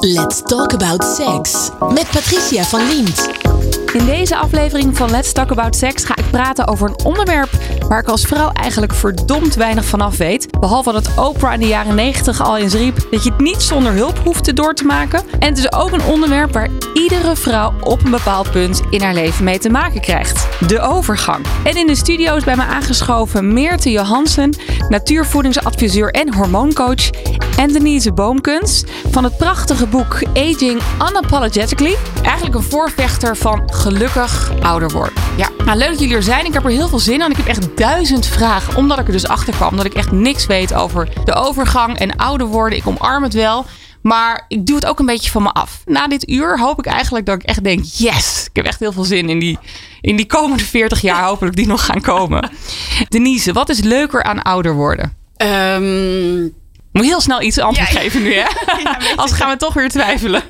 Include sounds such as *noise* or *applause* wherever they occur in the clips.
Let's talk about sex met Patricia van Liemt. In deze aflevering van Let's Talk About Sex ga ik praten over een onderwerp waar ik als vrouw eigenlijk verdomd weinig van af weet. Behalve dat Oprah in de jaren 90 al eens riep dat je het niet zonder hulp hoeft door te maken. En het is ook een onderwerp waar iedere vrouw op een bepaald punt in haar leven mee te maken krijgt. De overgang. En in de studio is bij me aangeschoven Meerte Johansen, natuurvoedingsadviseur en hormooncoach. En Denise Boomkens van het prachtige boek Aging Unapologetically. Eigenlijk een voorvechter van gelukkig ouder worden. Ja, nou, leuk dat jullie er zijn. Ik heb er heel veel zin in. Ik heb echt duizend vragen, omdat ik er dus achter kwam dat ik echt niks weet over de overgang en ouder worden. Ik omarm het wel. Maar ik doe het ook een beetje van me af. Na dit uur hoop ik eigenlijk dat ik echt denk: yes, ik heb echt heel veel zin in die, in die komende 40 jaar. *laughs* Hopelijk die nog gaan komen. Denise, wat is leuker aan ouder worden? Um, moet heel snel iets antwoord geven nu, hè? *laughs* Ja, Als gaan we toch weer twijfelen.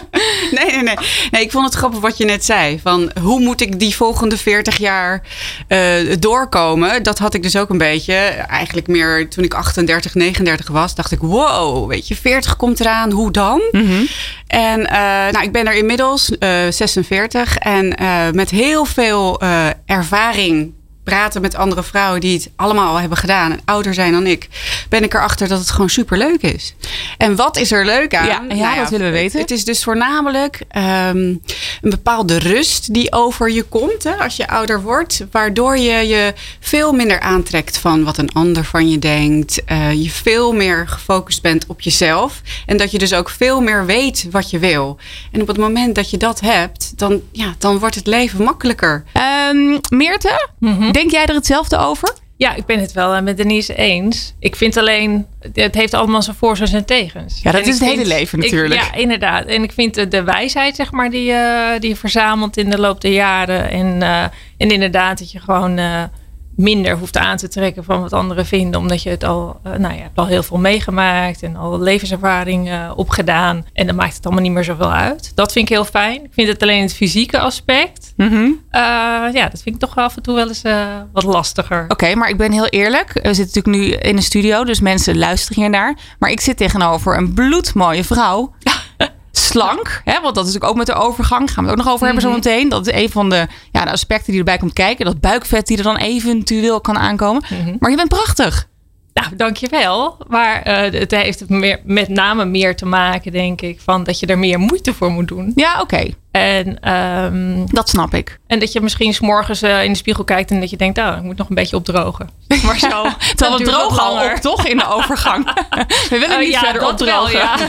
*laughs* nee, nee, nee, nee. Ik vond het grappig wat je net zei. Van hoe moet ik die volgende 40 jaar uh, doorkomen? Dat had ik dus ook een beetje. Eigenlijk meer toen ik 38, 39 was. Dacht ik, wow, weet je, 40 komt eraan. Hoe dan? Mm -hmm. En uh, nou, ik ben er inmiddels uh, 46. En met heel veel ervaring praten met andere vrouwen die het allemaal al hebben gedaan en ouder zijn dan ik, ben ik erachter dat het gewoon super leuk is. En wat is er leuk aan? Ja, ja, nou dat willen we weten. Het, is dus voornamelijk um, een bepaalde rust die over je komt hè, als je ouder wordt, waardoor je je veel minder aantrekt van wat een ander van je denkt. Uh, je veel meer gefocust bent op jezelf en dat je dus ook veel meer weet wat je wil. En op het moment dat je dat hebt, dan, ja, dan wordt het leven makkelijker. Um, Meerte? Mm -hmm. Denk jij er hetzelfde over? Ja, ik ben het wel met Denise eens. Ik vind alleen, het heeft allemaal zijn voor en tegens. Ja, dat en is het hele leven natuurlijk. Ik, ja, inderdaad. En ik vind de, de wijsheid, zeg maar, die, uh, die je verzamelt in de loop der jaren. En, uh, en inderdaad, dat je gewoon minder hoeft aan te trekken van wat anderen vinden. Omdat je het al, uh, nou ja, hebt al heel veel meegemaakt en al levenservaring uh, opgedaan. En dan maakt het allemaal niet meer zoveel uit. Dat vind ik heel fijn. Ik vind het alleen het fysieke aspect. Mm -hmm. uh, ja, dat vind ik toch af en toe wel eens wat lastiger. Oké, okay, maar ik ben heel eerlijk. We zitten natuurlijk nu in een studio, dus mensen luisteren hier naar. Maar ik zit tegenover een bloedmooie vrouw. Slank. Hè, want dat is natuurlijk ook met de overgang. Gaan we het ook nog over hebben -hmm. zo meteen. Dat is een van de, ja, de aspecten die erbij komt kijken. Dat buikvet die er dan eventueel kan aankomen. -hmm. Maar je bent prachtig. Nou, dankjewel. Maar uh, het heeft meer, met name meer te maken, denk ik, van dat je er meer moeite voor moet doen. Ja, oké. Okay. En um, dat snap ik. En dat je misschien s'morgens uh, in de spiegel kijkt en dat je denkt, oh, ik moet nog een beetje opdrogen. *laughs* Maar zo. Terwijl we drogen al op, toch? In de overgang. *laughs* we willen niet uh, ja, verder opdrogen. Ja. *laughs*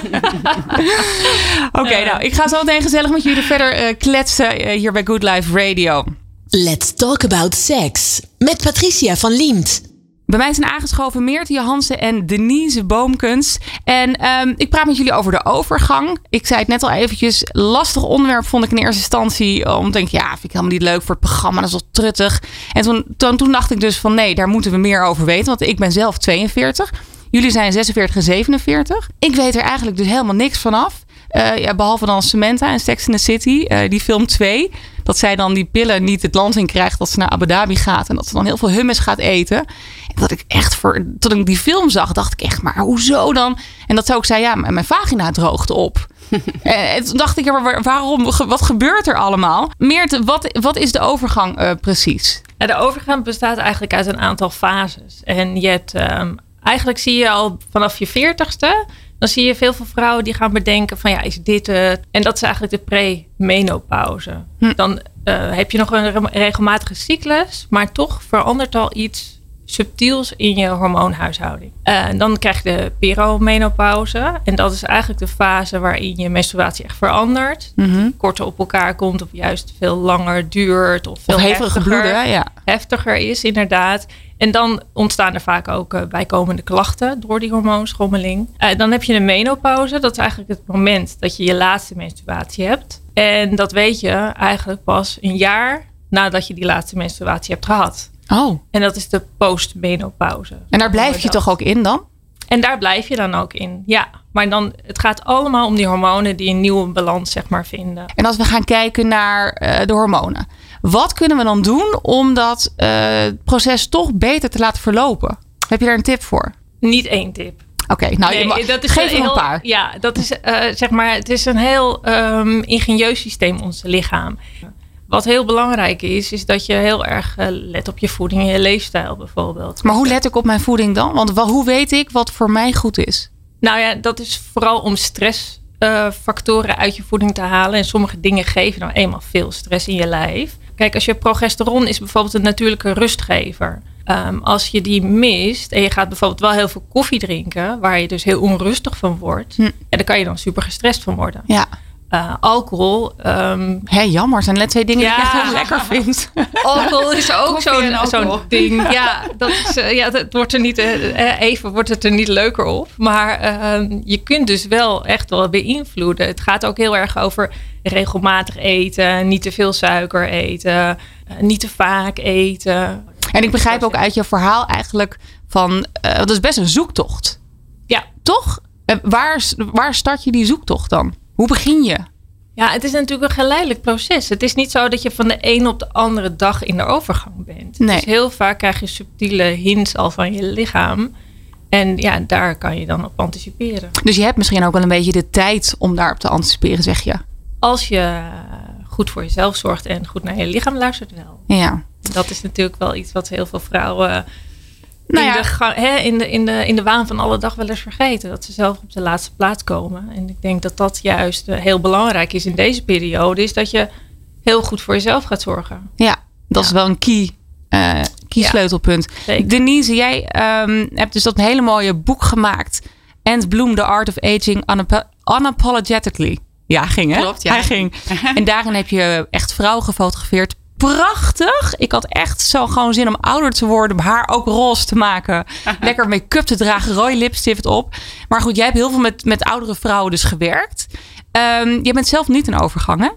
Oké, okay, nou, ik ga zo meteen gezellig met jullie verder uh, kletsen hier bij Good Life Radio. Let's talk about sex met Patricia van Liemt. Bij mij zijn aangeschoven Meerte Johansen en Denise Boomkens. En um, ik praat met jullie over de overgang. Ik zei het net al eventjes. Lastig onderwerp vond ik in eerste instantie. Om te denken, ja, vind ik helemaal niet leuk voor het programma. Dat is wel truttig. En toen, toen, toen dacht ik dus van nee, daar moeten we meer over weten. Want ik ben zelf 42. Jullie zijn 46 en 47. Ik weet er eigenlijk dus helemaal niks vanaf. Uh, ja, behalve dan Samantha en Sex in the City. Uh, die film 2. Dat zij dan die pillen niet het land in krijgt. Dat ze naar Abu Dhabi gaat. En dat ze dan heel veel hummus gaat eten. En dat ik echt voor. Toen ik die film zag, dacht ik echt, maar hoezo dan? En dat zou ik zei, ja, mijn vagina droogt op. *laughs* en toen dacht ik, ja, waarom? Wat gebeurt er allemaal? Meert, wat, wat is de overgang uh, precies? De overgang bestaat eigenlijk uit een aantal fases. En je hebt, um, eigenlijk zie je al vanaf je veertigste dan zie je veel veel vrouwen die gaan bedenken van ja, is dit het? En dat is eigenlijk de pre-menopauze. Hm. Dan uh, heb je nog een regelmatige cyclus, maar toch verandert al iets subtiels in je hormoonhuishouding. Uh, dan krijg je de perimenopauze. En dat is eigenlijk de fase waarin je menstruatie echt verandert. Mm -hmm. Korter op elkaar komt of juist veel langer duurt. Of veel of heftiger, bloeden, ja. heftiger is inderdaad. En dan ontstaan er vaak ook uh, bijkomende klachten door die hormoonschommeling. Uh, dan heb je een menopauze. Dat is eigenlijk het moment dat je je laatste menstruatie hebt. En dat weet je eigenlijk pas een jaar nadat je die laatste menstruatie hebt gehad. Oh. En dat is de postmenopauze. En daar blijf je toch ook in dan? En daar blijf je dan ook in, ja. Maar dan, het gaat allemaal om die hormonen die een nieuwe balans zeg maar vinden. En als we gaan kijken naar uh, de hormonen. Wat kunnen we dan doen om dat uh, proces toch beter te laten verlopen? Heb je daar een tip voor? Niet één tip. Oké, nou Nee, dat is geef er heel- een paar. Ja, dat is eh, zeg maar, het is een heel ehm, ingenieus systeem, ons lichaam. Wat heel belangrijk is, is dat je heel erg eh, let op je voeding en je leefstijl bijvoorbeeld. Maar hoe let ik op mijn voeding dan? Want hoe weet ik wat voor mij goed is? Nou ja, dat is vooral om stressfactoren uit je voeding te halen. En sommige dingen geven nou eenmaal veel stress in je lijf. Kijk, als je progesteron is bijvoorbeeld een natuurlijke rustgever. Ehm, als je die mist en je gaat bijvoorbeeld wel heel veel koffie drinken, waar je dus heel onrustig van wordt, Hm. en dan kan je dan super gestrest van worden. Ja, Eh, alcohol, ehm, Hé, jammer. zijn net twee dingen die ik echt heel lekker vind. *laughs* alcohol is ook zo'n ding. *laughs* Ja, dat is, eh, ja, dat wordt er niet, eh, even wordt het er niet leuker op. Maar ehm, je kunt dus wel echt wel beïnvloeden. Het gaat ook heel erg over regelmatig eten, niet te veel suiker eten, niet te vaak eten. En ik begrijp ook uit je verhaal eigenlijk van... dat is best een zoektocht. Ja, Toch? Waar, waar start je die zoektocht dan? Hoe begin je? Ja, het is natuurlijk een geleidelijk proces. Het is niet zo dat je van de een op de andere dag in de overgang bent. Nee. Dus heel vaak krijg je subtiele hints al van je lichaam. En ja, daar kan je dan op anticiperen. Dus je hebt misschien ook wel een beetje de tijd om daarop te anticiperen, zeg je. Als je goed voor jezelf zorgt en goed naar je lichaam luistert wel. Ja. Dat is natuurlijk wel iets wat heel veel vrouwen Nou in, ja. de, ga- hè, in, de, in, de, in de waan van alle dag wel eens vergeten. Dat ze zelf op de laatste plaats komen. En ik denk dat dat juist eh, heel belangrijk is in deze periode. Is dat je heel goed voor jezelf gaat zorgen. Ja, dat is wel een key, eh key Ja. sleutelpunt. Zeker. Denise, jij ehm, hebt dus dat hele mooie boek gemaakt. And Bloom, The Art of Aging Unap- Unapologetically. Ja, ging hè? Klopt, ja. Hij ging. *laughs* En daarin heb je echt vrouwen gefotografeerd. Prachtig. Ik had echt zo gewoon zin om ouder te worden. Haar ook roze te maken. *laughs* Lekker make-up te dragen. Rode lipstift op. Maar goed, jij hebt heel veel met, met oudere vrouwen dus gewerkt. Ehm je bent zelf niet een overgang hè?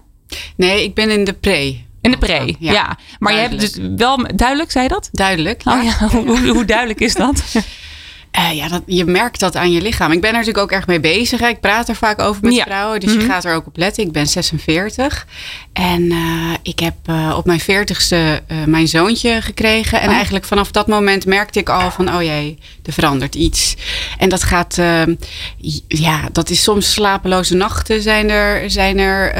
Nee, ik ben in de pre. In de pre, ja. Maar je hebt dus wel duidelijk, zei je dat? Duidelijk. Oh ja, *laughs* hoe, hoe duidelijk is dat? *laughs* Eh, ja, dat, je merkt dat aan je lichaam. Ik ben er natuurlijk ook erg mee bezig. Hè. Ik praat er vaak over met Ja. vrouwen. Dus Mhm. je gaat er ook op letten. Ik ben 46. En eh, ik heb eh, op mijn 40ste eh, mijn zoontje gekregen. En Oh. eigenlijk vanaf dat moment merkte ik al van... oh jee, er verandert iets. En dat gaat... eh, ja, dat is soms slapeloze nachten zijn er, zijn er,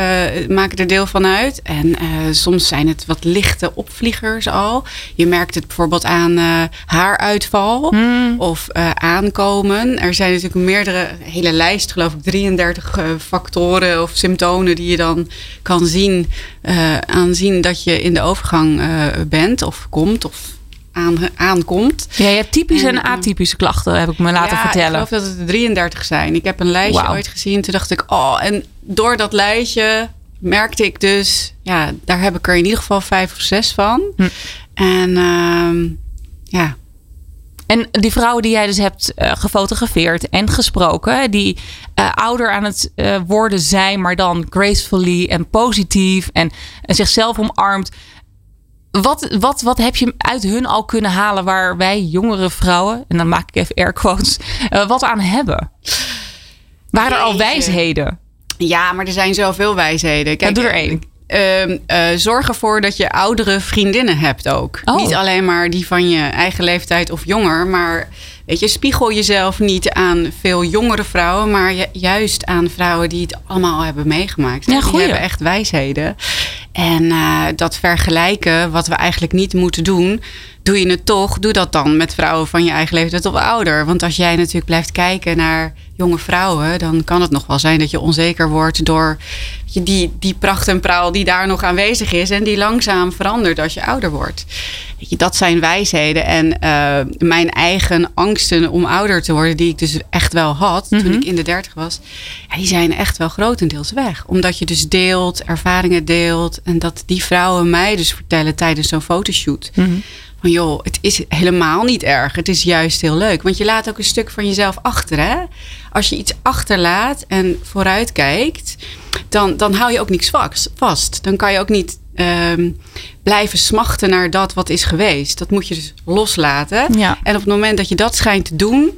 maken er deel van uit. En soms zijn het wat lichte opvliegers al. Je merkt het bijvoorbeeld aan haaruitval Hmm. of eh, aankomen. Er zijn natuurlijk meerdere, hele lijst, geloof ik, 33 eh, factoren of symptomen die je dan kan zien, eh, aanzien dat je in de overgang bent of komt of aan, aankomt. Ja, je hebt typische en En, atypische klachten, heb ik me laten ja, vertellen. Ik geloof dat het er 33 zijn. Ik heb een lijstje ooit gezien. Toen dacht ik, oh, en door dat lijstje merkte ik dus, ja, daar heb ik er in ieder geval vijf of zes van. Hm. En ehm, ja, En die vrouwen die jij dus hebt eh, gefotografeerd en gesproken, die eh, ouder aan het eh, worden zijn, maar dan gracefully en positief en, en zichzelf omarmt. Wat, wat, wat heb je uit hun al kunnen halen waar wij jongere vrouwen, en dan maak ik even air quotes, wat aan hebben? Waren er al wijsheden? ja, maar er zijn zoveel wijsheden. Ja, doe er één. Ehm, eh, zorg ervoor dat je oudere vriendinnen hebt ook. Oh. Niet alleen maar die van je eigen leeftijd of jonger, maar weet je, spiegel jezelf niet aan veel jongere vrouwen, maar ju- juist aan vrouwen die het allemaal al hebben meegemaakt. Ja, die hebben echt wijsheden. En eh, dat vergelijken, wat we eigenlijk niet moeten doen, doe je het toch, doe dat dan met vrouwen van je eigen leeftijd of ouder. Want als jij natuurlijk blijft kijken naar jonge vrouwen, dan kan het nog wel zijn dat je onzeker wordt door die, die pracht en praal die daar nog aanwezig is en die langzaam verandert als je ouder wordt. Dat zijn wijsheden. En eh, mijn eigen angsten om ouder te worden, die ik dus echt wel had Mhm. toen ik in de dertig was, ja, die zijn echt wel grotendeels weg. Omdat je dus deelt, ervaringen deelt. En dat die vrouwen mij dus vertellen tijdens zo'n fotoshoot. Mhm. Van joh, het is helemaal niet erg. Het is juist heel leuk. Want je laat ook een stuk van jezelf achter. Hè? Als je iets achterlaat en vooruit kijkt, dan, dan hou je ook niks vast-. Dan kan je ook niet ehm, blijven smachten naar dat wat is geweest. Dat moet je dus loslaten. Ja. En op het moment dat je dat schijnt te doen,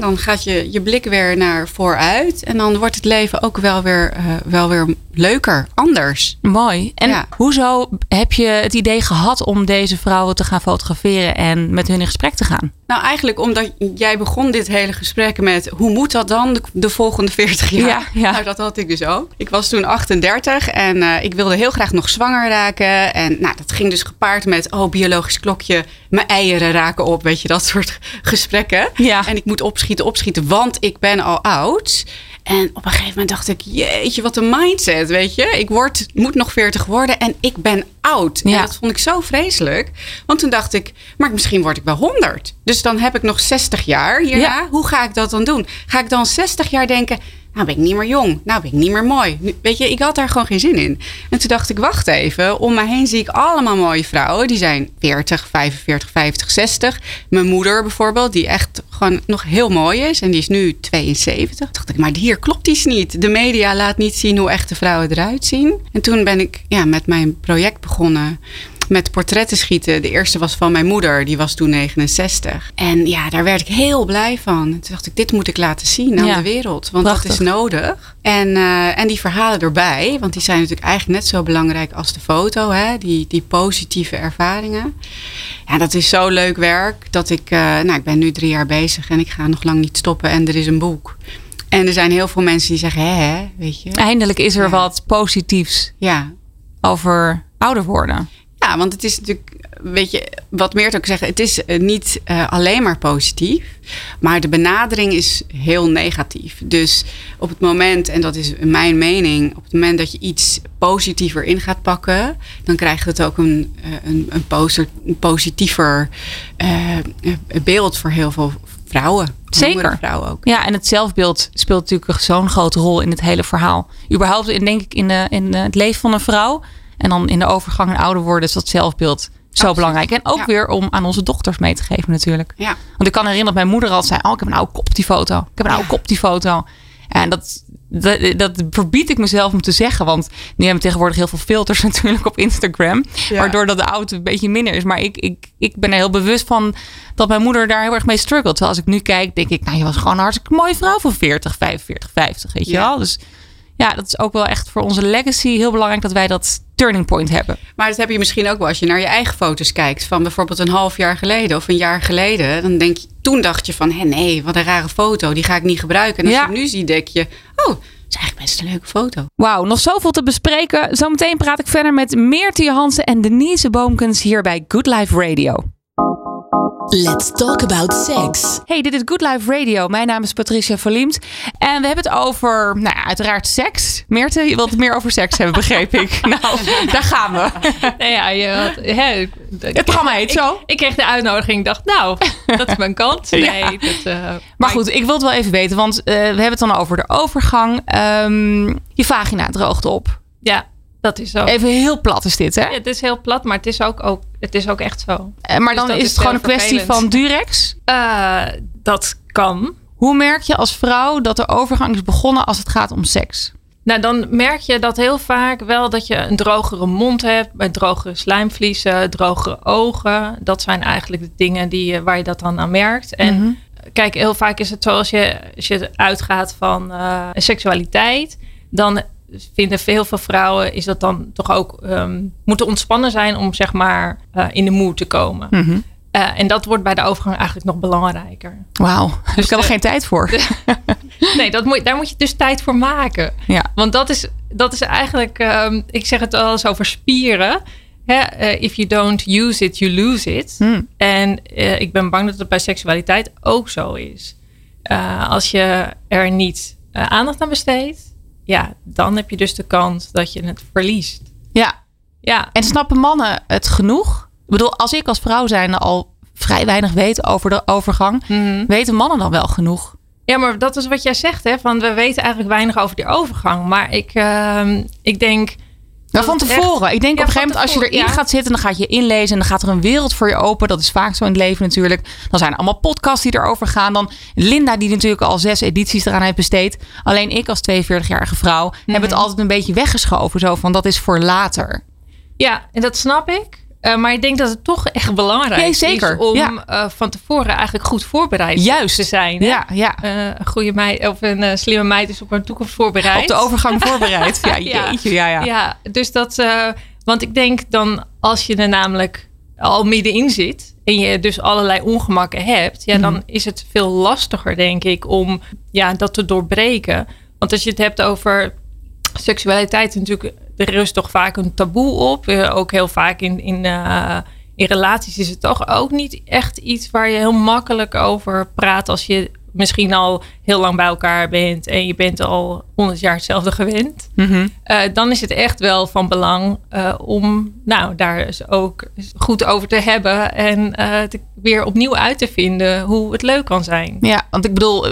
dan gaat je, je blik weer naar vooruit. En dan wordt het leven ook wel weer, eh, wel weer leuker, anders. Mooi. En Ja. hoezo heb je het idee gehad om deze vrouwen te gaan fotograferen en met hun in gesprek te gaan? Nou, eigenlijk omdat jij begon dit hele gesprek met hoe moet dat dan de, de volgende 40 jaar? Ja, ja. Nou, dat had ik dus ook. Ik was toen 38 en eh, ik wilde heel graag nog zwanger raken. En nou, dat ging dus gepaard met, oh, biologisch klokje, mijn eieren raken op. Weet je, dat soort *laughs* gesprekken. Ja. En ik moet opschieten, opschieten, want ik ben al oud. En op een gegeven moment dacht ik, jeetje, wat een mindset, weet je. Ik word, moet nog 40 worden en ik ben oud. Ja. En dat vond ik zo vreselijk. Want toen dacht ik, maar misschien word ik wel 100. Dus dan heb ik nog 60 jaar hierna. Ja. Hoe ga ik dat dan doen? Ga ik dan 60 jaar denken, nou ben ik niet meer jong. Nou ben ik niet meer mooi. Nu- Weet je, ik had daar gewoon geen zin in. En toen dacht ik, wacht even. Om mij heen zie ik allemaal mooie vrouwen. Die zijn 40, 45, 50, 60. Mijn moeder bijvoorbeeld, die echt gewoon nog heel mooi is. En die is nu 72. Toen dacht ik, maar hier klopt iets niet. De media laat niet zien hoe echte vrouwen eruit zien. En toen ben ik ja, met mijn project begonnen met portretten schieten. De eerste was van mijn moeder, die was toen 69. En ja, daar werd ik heel blij van. En Toen dacht ik, dit moet ik laten zien aan Ja, de wereld. Want dat prachtig. is nodig. En, eh, en die verhalen erbij, want die zijn natuurlijk eigenlijk net zo belangrijk als de foto. Hè? Die, die positieve ervaringen. Ja, dat is zo leuk werk dat ik, eh, nou, ik ben nu drie jaar bezig en ik ga nog lang niet stoppen. En er is een boek. En er zijn heel veel mensen die zeggen, hè, hè weet je. Eindelijk is er Ja. wat positiefs Ja, over ouder worden. Ja, want het is natuurlijk, weet je, wat Meert ook zegt, het is eh, niet eh, alleen maar positief, maar de benadering is heel negatief. Dus op het moment, en dat is mijn mening, op het moment dat je iets positiever in gaat pakken, dan krijgt het ook een, eh, een, een, positiever beeld voor heel veel vrouwen. Zeker. Vrouwen ook. Ja, en het zelfbeeld speelt natuurlijk zo'n grote rol in het hele verhaal. Überhaupt in, denk ik in, de, in het leven van een vrouw. En dan in de overgang en ouder worden is dat zelfbeeld zo belangrijk. En ook Ja. weer om aan onze dochters mee te geven natuurlijk. Ja. Want ik kan herinneren dat mijn moeder altijd zei... oh, ik heb een oude kop op die foto. Ik heb een oude kop op die foto. En dat, dat, dat verbied ik mezelf om te zeggen. Want nu hebben we tegenwoordig heel veel filters *laughs* natuurlijk op Instagram. Ja. Waardoor dat de auto een beetje minder is. Maar ik, ik, ik ben er heel bewust van dat mijn moeder daar heel erg mee struggelt. Terwijl als ik nu kijk, denk ik... nou, je was gewoon een hartstikke mooie vrouw van 40, 45, 50. Weet je Ja. wel? Dus ja, dat is ook wel echt voor onze legacy heel belangrijk... dat wij dat turning point hebben. Maar dat heb je misschien ook wel als je naar je eigen foto's kijkt. Van bijvoorbeeld een half jaar geleden of een jaar geleden. Dan denk je, toen dacht je van, hé nee, wat een rare foto. Die ga ik niet gebruiken. En als Ja. je nu ziet, denk je, oh, dat is eigenlijk best een leuke foto. Wauw, nog zoveel te bespreken. Zometeen praat ik verder met Meertje Jansen en Denise Boomkens hier bij Good Life Radio. Let's talk about sex. Hey, dit is Good Life Radio. Mijn naam is Patricia Verliemd. En we hebben het over, nou ja, uiteraard seks. Meerte, je wilt het meer over seks hebben, begreep ik. *laughs* Nou, daar gaan we. Nou ja, je had, hè, Het programma heet ik, zo. Ik kreeg de uitnodiging. Ik dacht, nou, dat is mijn kant. *laughs* Nee, Ja. dat, eh, Maar goed, ik wil het wel even weten, want eh, we hebben het dan over de overgang. Ehm, je vagina droogt op. Ja, dat is zo. Even heel plat is dit, hè? Ja, het is heel plat, maar het is ook, ook, het is ook echt zo. Eh, maar Dus dan is is het gewoon een kwestie vervelend. van Durex. Eh, dat kan. Hoe merk je als vrouw dat de overgang is begonnen als het gaat om seks? Nou, dan merk je dat heel vaak wel dat je een drogere mond hebt, met drogere slijmvliezen, drogere ogen. Dat zijn eigenlijk de dingen die, je- waar je dat dan aan merkt. En Mhm. kijk, heel vaak is het zo als je, als je uitgaat van eh, seksualiteit, dan vinden veel veel vrouwen is dat dan toch ook ehm, moeten ontspannen zijn om zeg maar eh, in de mood te komen. Mhm. Eh, en dat wordt bij de overgang eigenlijk nog belangrijker. Wauw, dus ik heb er de- geen tijd voor. *laughs* Nee, dat moet, daar moet je dus tijd voor maken. Ja. Want dat is, dat is eigenlijk, ehm, ik zeg het wel eens over spieren. Hè, eh, if you don't use it, you lose it. Hmm. En ik ben bang dat het bij seksualiteit ook zo is. Als je er niet aandacht aan besteedt, ja, dan heb je dus de kans dat je het verliest. Ja, Ja, en snappen mannen het genoeg? Ik bedoel, als ik als vrouw zijnde al vrij weinig weet over de overgang, Mhm. weten mannen dan wel genoeg? ja, maar dat is wat jij zegt, hè? Van we weten eigenlijk weinig over die overgang. Maar ik, ehm, ik denk. Maar van echt- tevoren. Ik denk Ja, op een gegeven moment als je erin ja. gaat zitten, dan gaat je inlezen en dan gaat er een wereld voor je open. Dat is vaak zo in het leven natuurlijk. Dan zijn er allemaal podcasts die erover gaan. Dan Linda die natuurlijk al zes edities eraan heeft besteed. Alleen ik als 42-jarige vrouw heb Mhm. het altijd een beetje weggeschoven. Zo van dat is voor later. Ja, en dat snap ik. Uh, maar ik denk dat het toch echt belangrijk nee, zeker. is om ja. uh, van tevoren eigenlijk goed voorbereid Juist. te zijn. Hè? Ja, ja. Uh, een goede meid of een slimme meid is op haar toekomst voorbereid. Op de overgang *laughs* voorbereid. ja, jeetje, ja, ja. Ja, dus dat, want ik denk dan als je er namelijk al middenin zit en je dus allerlei ongemakken hebt, ja, dan is het veel lastiger, denk ik, om ja, dat te doorbreken. Want als je het hebt over seksualiteit, natuurlijk, er rust toch vaak een taboe op. ook heel vaak in, in, uh, in relaties is het toch ook niet echt iets waar je heel makkelijk over praat als je misschien al heel lang bij elkaar bent en je bent al honderd jaar hetzelfde gewend, mm -hmm. uh, dan is het echt wel van belang uh, om nou, daar dus ook goed over te hebben en uh, te, weer opnieuw uit te vinden hoe het leuk kan zijn. Ja, want ik bedoel,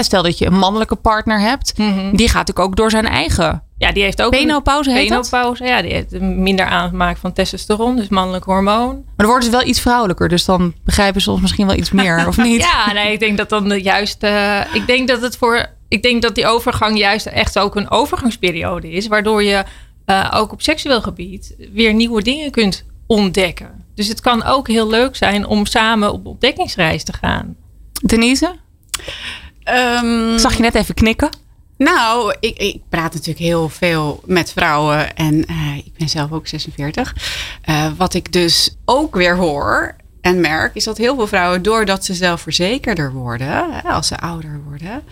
stel dat je een mannelijke partner hebt, mm -hmm. die gaat natuurlijk ook door zijn eigen. Ja, die heeft ook penopauze. Heet penopauze, ja, die heeft minder aanmaak van testosteron, dus mannelijk hormoon. Maar dan worden ze wel iets vrouwelijker, dus dan begrijpen ze ons misschien wel iets meer, *laughs* of niet? ja, nee, ik denk dat dan de juiste. Uh, ik denk dat het voor. Ik denk dat die overgang juist echt ook een overgangsperiode is, waardoor je uh, ook op seksueel gebied weer nieuwe dingen kunt ontdekken. Dus het kan ook heel leuk zijn om samen op ontdekkingsreis te gaan. Denise? Um, ik zag je net even knikken. Nou, ik, ik, praat natuurlijk heel veel met vrouwen en uh, ik ben zelf ook 46. Uh, wat ik dus ook weer hoor en merk, is dat heel veel vrouwen, doordat ze zelfverzekerder worden, als ze ouder worden,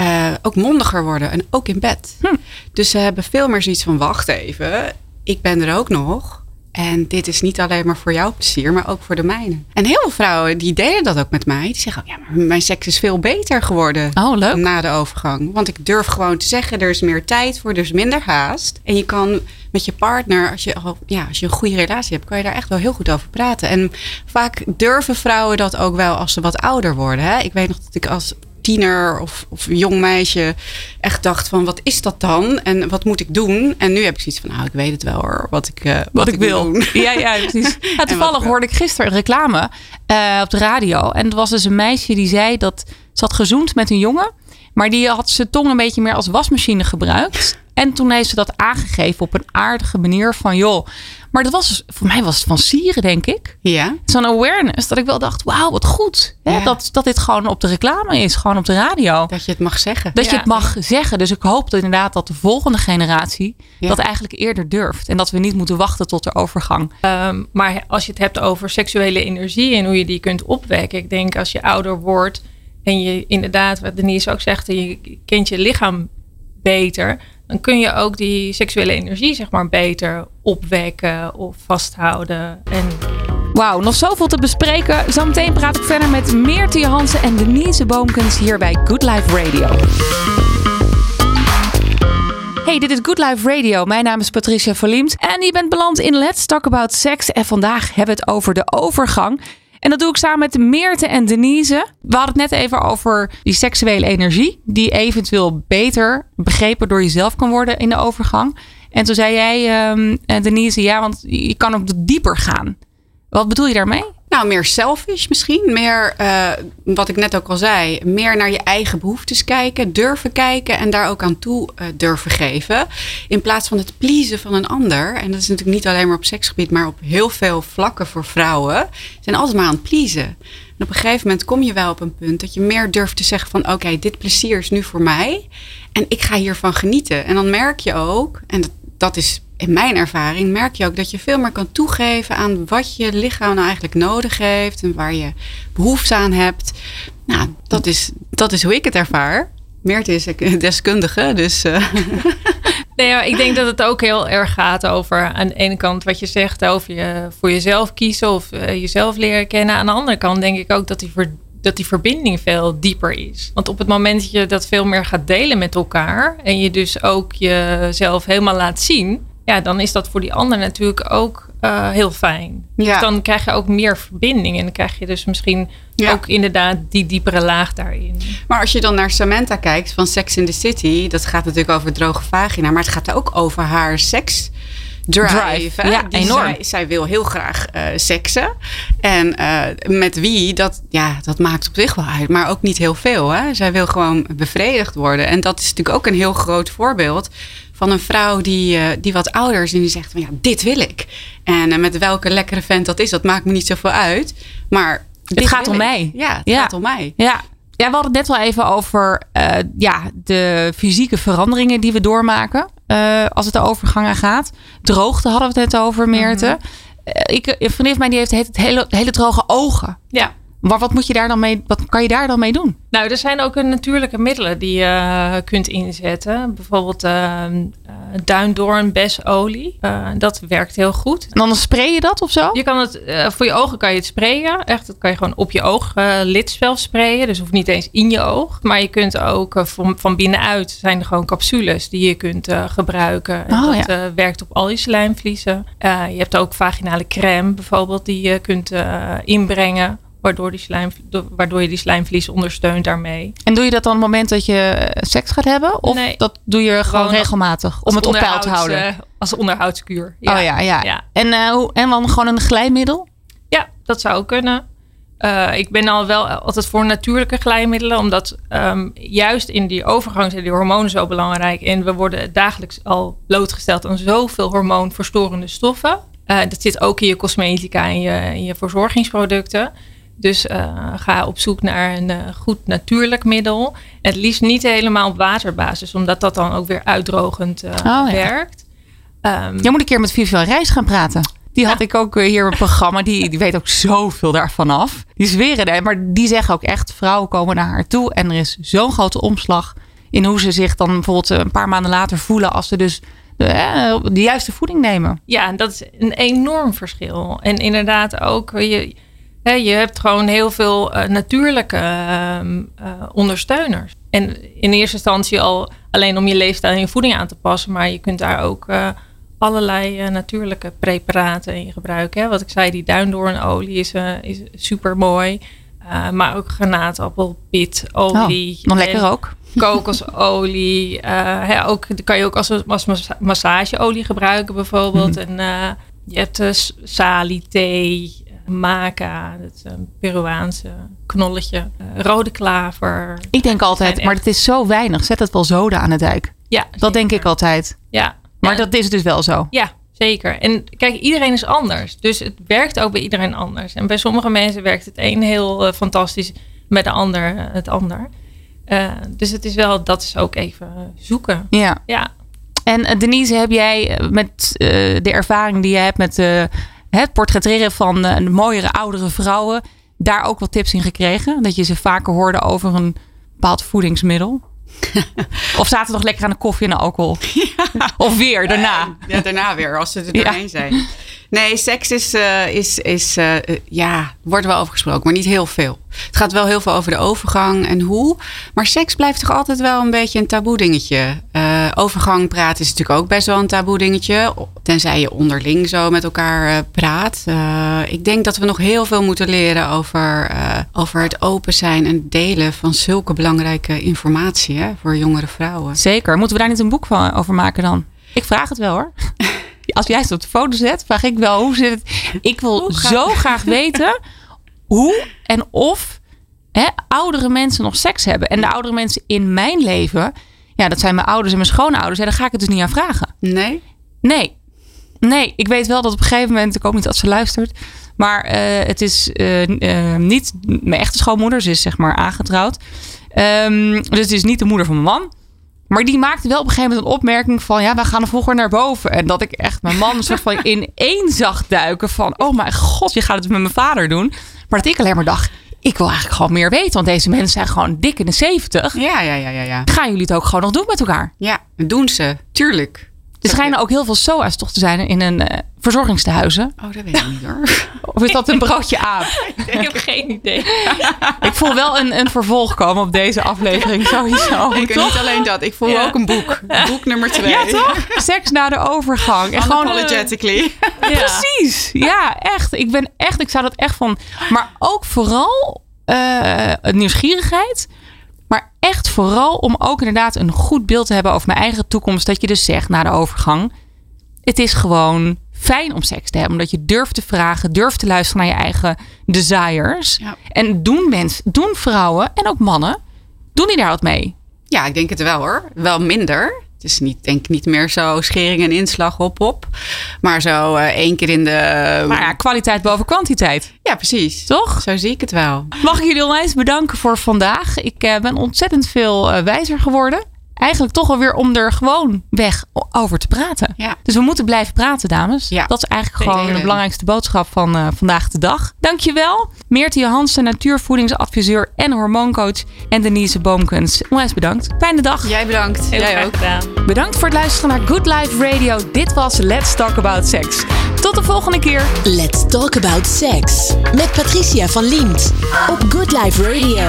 uh, ook mondiger worden en ook in bed. Hm. Dus ze hebben veel meer zoiets van: wacht even, ik ben er ook nog. En dit is niet alleen maar voor jouw plezier, maar ook voor de mijne. En heel veel vrouwen die deden dat ook met mij. Die zeggen, oh, ja, maar mijn seks is veel beter geworden oh, leuk. na de overgang. Want ik durf gewoon te zeggen, er is meer tijd voor, dus minder haast. En je kan met je partner, als je, ja, als je een goede relatie hebt, kan je daar echt wel heel goed over praten. En vaak durven vrouwen dat ook wel als ze wat ouder worden. Hè? Ik weet nog dat ik als tiener of, of jong meisje echt dacht van wat is dat dan en wat moet ik doen? En nu heb ik zoiets van nou ik weet het wel hoor, wat ik, uh, wat, wat, ik wil. Doen. Ja, ja, *laughs* precies. Ja, toevallig hoorde ik gisteren een reclame uh, op de radio en het was dus een meisje die zei dat ze had gezoend met een jongen, maar die had zijn tong een beetje meer als wasmachine gebruikt. En toen heeft ze dat aangegeven op een aardige manier van joh. Maar dat was voor mij was het van sieren, denk ik. Ja. Zo'n awareness dat ik wel dacht, wauw, wat goed. Hè? Ja. Dat, dat dit gewoon op de reclame is, gewoon op de radio. Dat je het mag zeggen. Dat je het mag zeggen. Dus ik hoop dat inderdaad dat de volgende generatie Ja. dat eigenlijk eerder durft. En dat we niet moeten wachten tot de overgang. Ehm, maar als je het hebt over seksuele energie en hoe je die kunt opwekken. Ik denk als je ouder wordt en je inderdaad, wat Denise ook zegt, je kent je lichaam beter. Dan kun je ook die seksuele energie zeg maar beter opwekken of vasthouden. En Wauw, nog zoveel te bespreken. Zometeen praat ik verder met Meerte Johansen en Denise Boomkens hier bij Good Life Radio. Hey, dit is Good Life Radio. Mijn naam is Patricia Verliemd en je bent beland in Let's Talk About Sex. En vandaag hebben we het over de overgang. En dat doe ik samen met Meerte en Denise. We hadden het net even over die seksuele energie, die eventueel beter begrepen door jezelf kan worden in de overgang. En toen zei jij, eh, Denise, ja, want je kan ook dieper gaan. Wat bedoel je daarmee? Nou, meer selfish misschien. Meer, eh, wat ik net ook al zei, meer naar je eigen behoeftes kijken, durven kijken en daar ook aan toe eh, durven geven. In plaats van het pleasen van een ander. En dat is natuurlijk niet alleen maar op seksgebied, maar op heel veel vlakken voor vrouwen. Zijn altijd maar aan het pleasen. En op een gegeven moment kom je wel op een punt dat je meer durft te zeggen van oké, dit plezier is nu voor mij. En ik ga hiervan genieten. En dan merk je ook, en dat, dat is in mijn ervaring merk je ook dat je veel meer kan toegeven aan wat je lichaam nou eigenlijk nodig heeft en waar je behoefte aan hebt. Nou, dat is, dat is hoe ik het ervaar. Meert is *laughs* deskundige, dus. Uh... *laughs* *laughs* Nee, ja, ik denk dat het ook heel erg gaat over aan de ene kant wat je zegt over je voor jezelf kiezen of uh, jezelf leren kennen. Aan de andere kant denk ik ook dat die, ver, dat die verbinding veel dieper is. Want op het moment dat je dat veel meer gaat delen met elkaar en je dus ook jezelf helemaal laat zien, ja, dan is dat voor die ander natuurlijk ook uh, heel fijn. Ja. Dus dan krijg je ook meer verbinding en dan krijg je dus misschien Ja. ook inderdaad die diepere laag daarin. Maar als je dan naar Samantha kijkt van Sex in the City, dat gaat natuurlijk over droge vagina, maar het gaat ook over haar seks. Drive, ja, Die enorm. Zij, zij wil heel graag eh, seksen. En eh, met wie, dat, ja, dat maakt op zich wel uit. Maar ook niet heel veel. Hè? Zij wil gewoon bevredigd worden. En dat is natuurlijk ook een heel groot voorbeeld van een vrouw die, eh, die wat ouder is en die zegt van ja, dit wil ik. En eh, met welke lekkere vent dat is, dat maakt me niet zoveel uit. Maar dit gaat om ik. mij. Ja, het Ja. gaat om mij. Ja. ja, we hadden het net wel even over eh, ja, de fysieke veranderingen die we doormaken als het de overgangen gaat. Droogte hadden we het net over, Meerte. Eh, ik, een vriendin van mij die heeft het hele, hele droge ogen. Ja. Maar wat moet je daar dan mee? Wat kan je daar dan mee doen? Nou, er zijn ook eh, natuurlijke middelen die je eh, kunt inzetten. Bijvoorbeeld uh, duindoornbesolie. Eh, dat werkt heel goed. En dan spray je dat of zo? Je kan het, eh, voor je ogen kan je het sprayen. Echt, dat kan je gewoon op je ooglid sprayen. Dus hoeft niet eens in je oog. Maar je kunt ook eh, van, van binnenuit zijn er gewoon capsules die je kunt eh, gebruiken. En Oh, dat ja. eh, werkt op al je slijmvliezen. Eh, je hebt ook vaginale crème bijvoorbeeld die je kunt eh, inbrengen. Waardoor, die slijm, do- waardoor je die slijmvlies ondersteunt daarmee. En doe je dat dan op het moment dat je eh, seks gaat hebben? Of Nee. dat doe je gewoon, Gewoon regelmatig om het op peil te houden? eh, als onderhoudskuur. Oh ja, ja. Ja. En, hoe, en dan gewoon een glijmiddel? Ja, dat zou ook kunnen. Ik ben al wel altijd voor natuurlijke glijmiddelen, omdat ehm, juist in die overgang zijn die hormonen zo belangrijk. En we worden dagelijks al blootgesteld aan zoveel hormoonverstorende stoffen. Dat zit ook in je cosmetica en je, in je verzorgingsproducten. Dus eh, ga op zoek naar een eh, goed natuurlijk middel. Het liefst niet helemaal op waterbasis, omdat dat dan ook weer uitdrogend eh, ja. werkt. Ehm, Jij moet een keer met Vivian Reis gaan praten. Die had ik ook hier in het programma. Die, die weet ook zoveel daarvan af. Die zweren er. Maar die zeggen ook echt, vrouwen komen naar haar toe. En er is zo'n grote omslag in hoe ze zich dan bijvoorbeeld een paar maanden later voelen. Als ze dus de, de juiste voeding nemen. Ja, dat is een enorm verschil. En inderdaad ook, je, je hebt gewoon heel veel eh, natuurlijke ehm, eh, ondersteuners. En in eerste instantie al alleen om je leefstijl en je voeding aan te passen. Maar je kunt daar ook eh, allerlei natuurlijke preparaten in gebruiken. Hè. Wat ik zei, die duindoornolie is, is super mooi. maar ook granaatappelpitolie. Oh, nog lekker En- ook. *laughs* kokosolie. hè, ook, kan je ook als, als massa- massageolie gebruiken bijvoorbeeld. En eh, je hebt uh, sali, thee, maca, dat is een Peruaanse knolletje. eh, rode klaver. Ik denk altijd, maar echt- het is zo weinig. Zet het wel zoden aan de dijk. Ja, Dat denk ik altijd. Ja. Maar Ja, dat is dus wel zo. Ja, zeker. En kijk, iedereen is anders. Dus het werkt ook bij iedereen anders. En bij sommige mensen werkt het een heel eh, fantastisch, bij de ander eh, het ander. Dus het is wel, dat is ook even zoeken. Ja. Ja, En Denise, heb jij met de ervaring die je hebt met het portretteren van eh, de mooiere oudere vrouwen, daar ook wat tips in gekregen? Dat je ze vaker hoorde over een bepaald voedingsmiddel? *laughs* of zaten ze nog lekker aan de koffie en de alcohol? Of weer daarna? Ja, daarna weer, als ze er Ja. doorheen zijn. Nee, seks is, eh, is, is eh, ja, wordt wel over gesproken, maar niet heel veel. Het gaat wel heel veel over de overgang en hoe. Maar seks blijft toch altijd wel een beetje een taboe dingetje. Eh, overgang praten is natuurlijk ook best wel een taboe dingetje. Tenzij je onderling zo met elkaar praat. Ik denk dat we nog heel veel moeten leren over, over het open zijn en delen van zulke belangrijke informatie hè, voor jongere vrouwen. Zeker. Moeten we daar niet een boek van over maken dan? Ik vraag het wel hoor. *laughs* Als jij het op de foto zet, vraag ik wel hoe zit het. Ik wil Hoe zo graag weten hoe en of hè, oudere mensen nog seks hebben. En de oudere mensen in mijn leven, ja, dat zijn mijn ouders en mijn schoonouders. Ja, daar ga ik het dus niet aan vragen. Nee? Nee. Nee, ik weet wel dat op een gegeven moment, ik hoop niet dat ze luistert, maar eh, het is eh, eh, niet mijn echte schoonmoeder, ze is zeg maar aangetrouwd. Ehm, dus het is niet de moeder van mijn man. Maar die maakte wel op een gegeven moment een opmerking van, ja, we gaan er vroeger naar boven. En dat ik echt mijn man een soort van in één zag duiken van, oh mijn god, je gaat het met mijn vader doen. Maar dat ik alleen maar dacht, ik wil eigenlijk gewoon meer weten, want deze mensen zijn gewoon dik in de zeventig. Ja, ja, ja, ja, ja. Gaan jullie het ook gewoon nog doen met elkaar? Ja, doen ze. Tuurlijk. Er schijnen ook heel veel SOA's toch te zijn in een eh, verzorgingstehuizen. Oh, dat weet ik niet hoor. *laughs* Of is dat een broodje aan? *laughs* ik *laughs* heb geen idee. Ik voel wel een, een vervolg komen op deze aflevering sowieso. Ik toch? niet alleen dat. Ik voel Ja. ook een boek. Boek nummer twee. Ja, toch? Seks na de overgang. En gewoon, Unapologetically. Ja. precies. Ja, echt. Ik ben echt, ik zou dat echt van. Maar ook vooral eh, nieuwsgierigheid. Maar echt vooral om ook inderdaad een goed beeld te hebben over mijn eigen toekomst. Dat je dus zegt na de overgang. Het is gewoon fijn om seks te hebben. Omdat je durft te vragen, durft te luisteren naar je eigen desires. Ja. En doen mensen, doen vrouwen en ook mannen, doen die daar wat mee? Ja, ik denk het wel hoor. Wel minder. Het is niet, denk ik niet meer zo schering en inslag op op. Maar zo uh, één keer in de... Maar ja, kwaliteit boven kwantiteit. Ja, precies. Toch? Zo zie ik het wel. Mag ik jullie onwijs bedanken voor vandaag. Ik uh, ben ontzettend veel uh, wijzer geworden eigenlijk toch alweer om er gewoon weg over te praten. Ja. Dus we moeten blijven praten, dames. Ja. Dat is eigenlijk gewoon de belangrijkste boodschap van uh, vandaag de dag. Dankjewel. Meertje Johansen, natuurvoedingsadviseur en hormooncoach. En Denise Boomkens. Onwijs bedankt. Fijne dag. Jij bedankt. Heel Jij ook. Gedaan. Bedankt voor het luisteren naar Good Life Radio. Dit was Let's Talk About Sex. Tot de volgende keer. Let's Talk About Sex. Met Patricia van Liemt. Op Good Life Radio.